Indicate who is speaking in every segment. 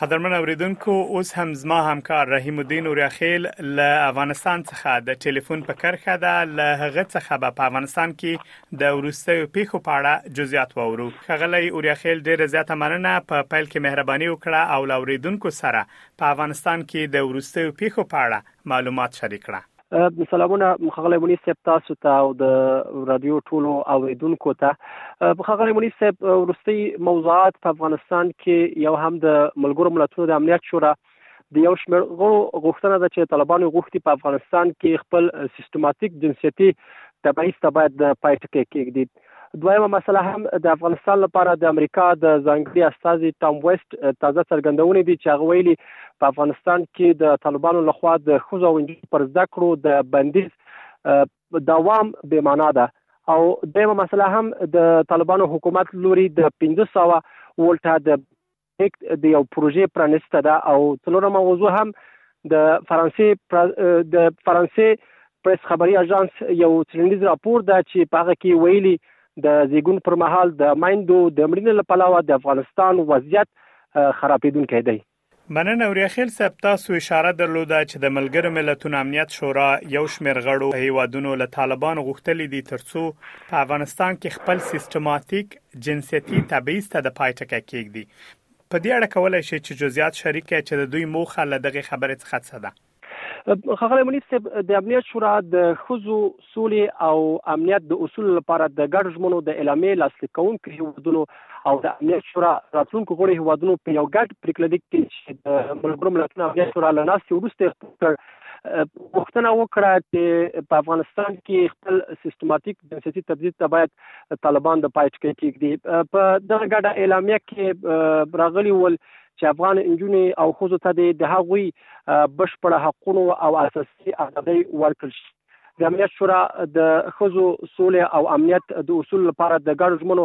Speaker 1: قدرمن اوریدونکو اوس هم زما همکار رحیم الدین اوریاخیل له افغانستان څخه د ټلیفون په کرخه ده له هغه څخه به په افغانستان کې د وروستیو پیښو په اړه جزئیات واورو خغلی اوریاخیل ډیره زیاته مننه په پیل کې مهرباني وکړه او له اوریدونکو سره په افغانستان کې د وروستیو پیښو په اړه معلومات شریک کړه
Speaker 2: سلامونه خغلی مونیز صاحب تاسو ته او د رادیو ټولو اوریدونکو ته خغلی مونیز صاحب ورستي موضوعات په افغانستان کې یو هم د ملګرو ملتونو د امنیت شورا د یو شمېر غړو غوښتنه ده چې طالبانو غوښتي په افغانستان کې خپل سیستماتیک جنسیتي تبعیض ته باید پای ټکی کېږدي دویمه مسله هم د افغانستان لپاره د امریکا د ځانګړي استازي ټام ویسټ تازه څرګندونې دي چې هغه ویلي په افغانستان کې د طالبانو لخوا د ښځو او نجونو پر زده کړو د بندیز دوام بې معنا ده او دیمه مسله هم د طالبانو حکومت لوري د 1500 ولټه د اکت د یو پروژې پرانیسته ده او څلورمه موضوع هم د فرانسې د فرانسې پریس خبري اژانس یو څلنډیز راپور ده چې په هغه کې ویلي د زیګون پر مهال د مایندو د مړینې له پلوه د افغانستان وضعیت خرابېدونکی دی
Speaker 1: مننه وریاخیل صاحب تاسو اشاره درلوده چې د ملګرو ملتونو امنیت شورا یو شمېر غړو هیوادونو له طالبانو غوښتلي دي ترڅو په افغانستان کې خپل سیستماتیک جنسیتي تبعیض ته د پای ټکی کېږدي. په دې اړه کولای شئ چې جزیات شریک کړئ چې د دوی موخه له دغې خبرې څخه څه ده؟
Speaker 2: ښاغلی منیب صیب، د امنیت شورا د ښځو، سولې او امنیت د اصولو لپاره د ګډو ژمنو د اعلامیې لاسلیک کوونکو هېوادونو او د امنیت شورا راتلونکو غړو هېوادونو په یو ګډ پریکړهلیک کې چې د ملګرو ملتونو امنیت شورا له ناستې وروسته یې خپور کړ، غوښتنه وکړه چې په افغانستان کې خپل سیستماتیک جنسیتي تبعیض ته باید طالبان د پای ټکی کېږدي په دغه ګډه اعلامیه کې راغلي ول چې افغان انجونې او ښځو ته د هغوی بشپړ حقوقو او اساسي ازادۍ ورکړل شي د امنیت شورا د خزو سولې او امنیت د اصول لپاره د ګډو ژمنو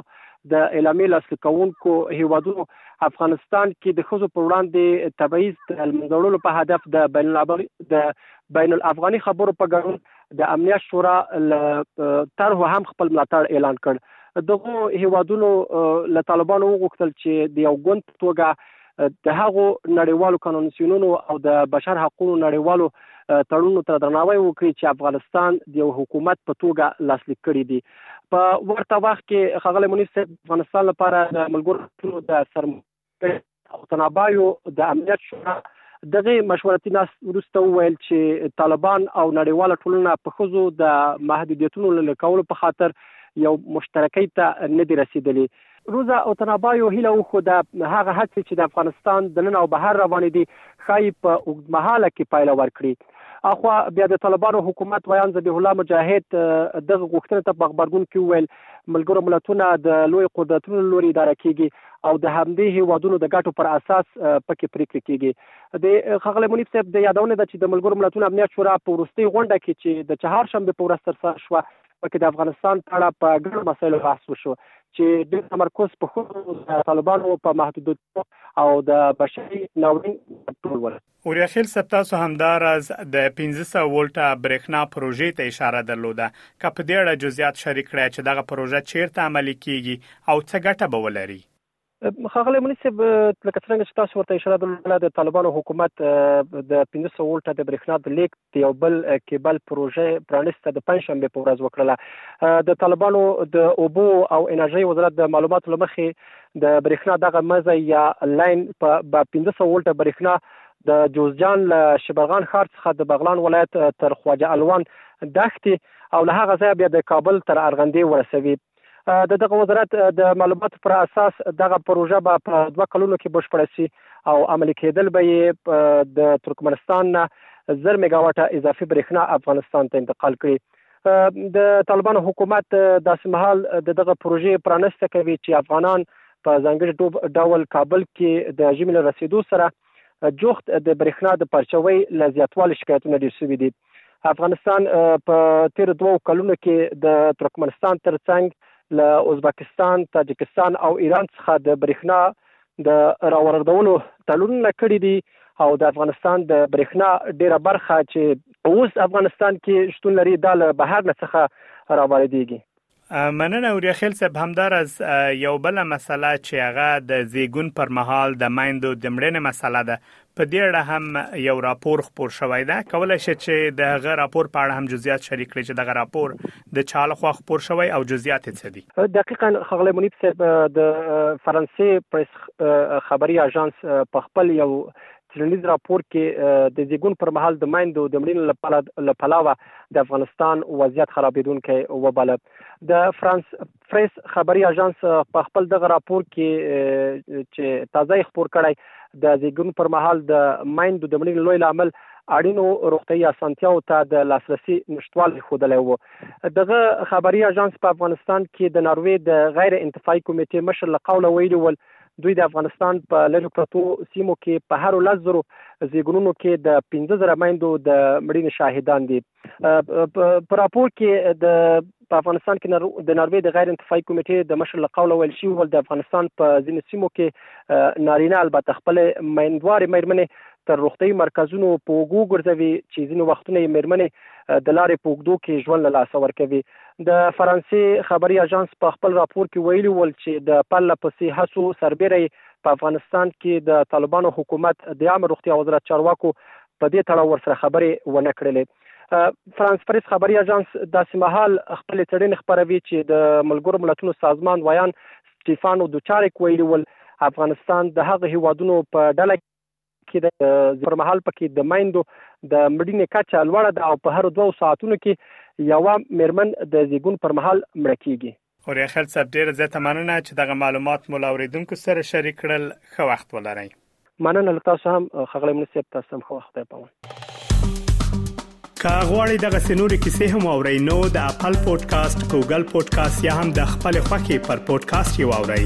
Speaker 2: د اعلامیې لاسلیک کوونکو هیوادونو افغانستان کې د خزو پر وړاندې تبعیض د منځوړلو په هدف د بین الافغاني د بین الافغاني خبرو په ګډون د امنیت شورا له طرحو هم خپل ملاتړ اعلان کړ دغه هیوادونو له طالبانو وغوښتل چې د یو ګوند په توګه د هغو نړیوالو کانونسیونونو او د بشر حقوقو نړیوالو تړونونو ته درناوی وکړي چې افغانستان د یو حکومت په توګه لاسلیک کړي دي په ورته وخت کې خغل منیف افغانستان لپاره د ملګرو د سرمایه تنابایو د امنیت شورا دغه مشورتي ناست وروسته وویل چې طالبان او نړیواله ټولنه په خزو د محدودیتونو لکولو په خاطر یو مشترکۍ ته نه دي رسیدلي روزا او تنابایو هیله وښوده هغه هڅې چې د افغانستان د نن او بهر روانې دي ښایي په اوږدمهاله کې پایله ورکړي اخوا بیا د طالبانو حکومت ویاند ذبیح الله مجاهد دغه غوښتنه ته په خبرګون کې وویل ملګرو ملتونه د لوی قدرتونو لوري اداره کیږي او د همدې هیوادونو د ګټو پر اساس پکې پریکړې کیږي د خغل منیب صاحب د یادونه ده چې د ملګرو ملتونو امنیت شورا په ورستۍ غونډه کې چې د چهار شنبه په ورځ تر سره شو پکې د افغانستان په اړه په ګڼو مسایلو بحث وشو چې د تمرکز په خو طالبانو په محدودیت او د بشري ناورین ټول ورته
Speaker 1: اوریاخیل صاحب تاسو همدا راز د 1500 ولټه برېښنا پروژې ته اشاره درلوده که په دې اړه جزئیات شریک کړی چې دغه پروژه چیرته عملي کیږي او څه ګټه به ولري؟
Speaker 2: ښاغلی مولوي صاحب لکه څرنګه چې تاسو ورته اشاره درلوده د طالبانو حکومت د 1500 ولټه د برېښنا د لیږد د یو بل کیبل پروژه پرانیسته د پنځشنبه په ورځ وکړله د طالبانو د اوبو او انرژي وزارت د معلوماتو لمخې د برېښنا دغه مزه یا لاین په 1500 ولټه برېښنا د جوزجان له شبرغان ښار څخه د بغلان ولایت تر خواجه الوان دښتې او له هغه ځایه بیا د کابل تر ارغندې ورسوي د دغه وزارت د معلوماتو پر اساس دغه پروژه به په دوه کلونو کې بشپړه شي او عملي کېدل به یې د ترکمنستان نه زر میګاواټه اضافي برېښنا افغانستان ته انتقال کړي د طالبانو حکومت داسې مهال د دغه پروژې پرانسته کوي چې افغانان په ځانګړي ډول کابل کې د ژمي له رسیدو سره جوخت د برېښنا د پرچوي له زیاتوالي شکایتونه ډېر شوي دي. افغانستان په تېرو دوو کلونو کې د ترکمنستان ترڅنګ له ازبکستان، تاجکستان او ایران څخه د برېښنا د راوردولو تړونونه کړي دي او د افغانستان د برېښنا ډېره برخه چې اوس افغانستان کې شتون لري دا له بهر نه څخه راواردېږي.
Speaker 1: مننه اوریاخیل صاحب همدارز یو بل مسله چې هغه د زیګون پر مهال د مایندو د مړینې مسله ده په دې اړه هم یو راپور خپور شوی ده کولای شي چې د هغه راپور په اړه هم جزئیات شریک کړي چې دغه راپور د چاله خو خپور شوی او جزئیات څه دي
Speaker 2: دقیقا خغلی منیب صاحب د فرانسې پریس خبري اژانس په خپل یو څېړنیز راپور کې د زیږون پر مهال د میندو د مړینې لپاره له پلاوه د افغانستان وضعیت خرابېدونکی وباله د فرانس پریس خبري اژانس په خپل دغه راپور کې چې تازه خپور کړی د زیږون پر مهال د میندو د مړینې لوی لامل اړینو روغتیايي اسانتیاو ته د لاسرسي نشټوال خودلې وو دغه خبري اژانس په افغانستان کې د ناروې د غیر انتفاعي کمیټې مشر لقوله ویلي ول دوی د افغانستان په لرې پرتو سیمو کې په هر لس زرو زیګونونو کې د 15 زره میندو د مړینې شاهدان دي په راپور کې د په افغانستان کې د ناروې د غیر انتفاعي کمیټې د مشر له قوله ویل شوی ول د افغانستان په ځینو سیمو کې نارینه البته خپل میندوارې مېرمنې تر روغتي مرکزونو په وګو ګرځوي چې ځینې وختونه یې مېرمنې د لارې په وګدو کې ژوند له لاسه ورکوي د فرانسې خبري اژانس په خپل راپور کې ویلي ول چې د پرله پسې هڅو سربېره په افغانستان کې د طالبانو حکومت د عامه روغتیا وزارت چارواکو په دې تړاو ورسره خبرې ونه کړلې فرانس پریس خبري اژانس داسې مهال خپل تړین خبروي چې د ملګرو ملتونو سازمان ویان سټیفانو دوچاریک ویلي ول افغانستان د هغه هیوادونو په ډله کې د پر مهال پکې د میندو د مړینې کچه لوړه ده او په هر دوه ساعتونو کې یوه میرمن د زیږون پر مهال مړ کیږي
Speaker 1: اوریا خیل صاحب ډیره زیاته مننه چې دغه معلومات مو لاوریدونکو سره شریک کړل ښه وخت ولرئ
Speaker 2: مننه له تاسو هم خغلی مونږ سیب تاسو هم ښه وخت دی پاون
Speaker 1: که غواړئ دغه سنوري کیسې هم او رینو د خپل پودکاسټ ګوګل پودکاسټ یا هم د خپل خاكي پر پودکاسټ یو اورئ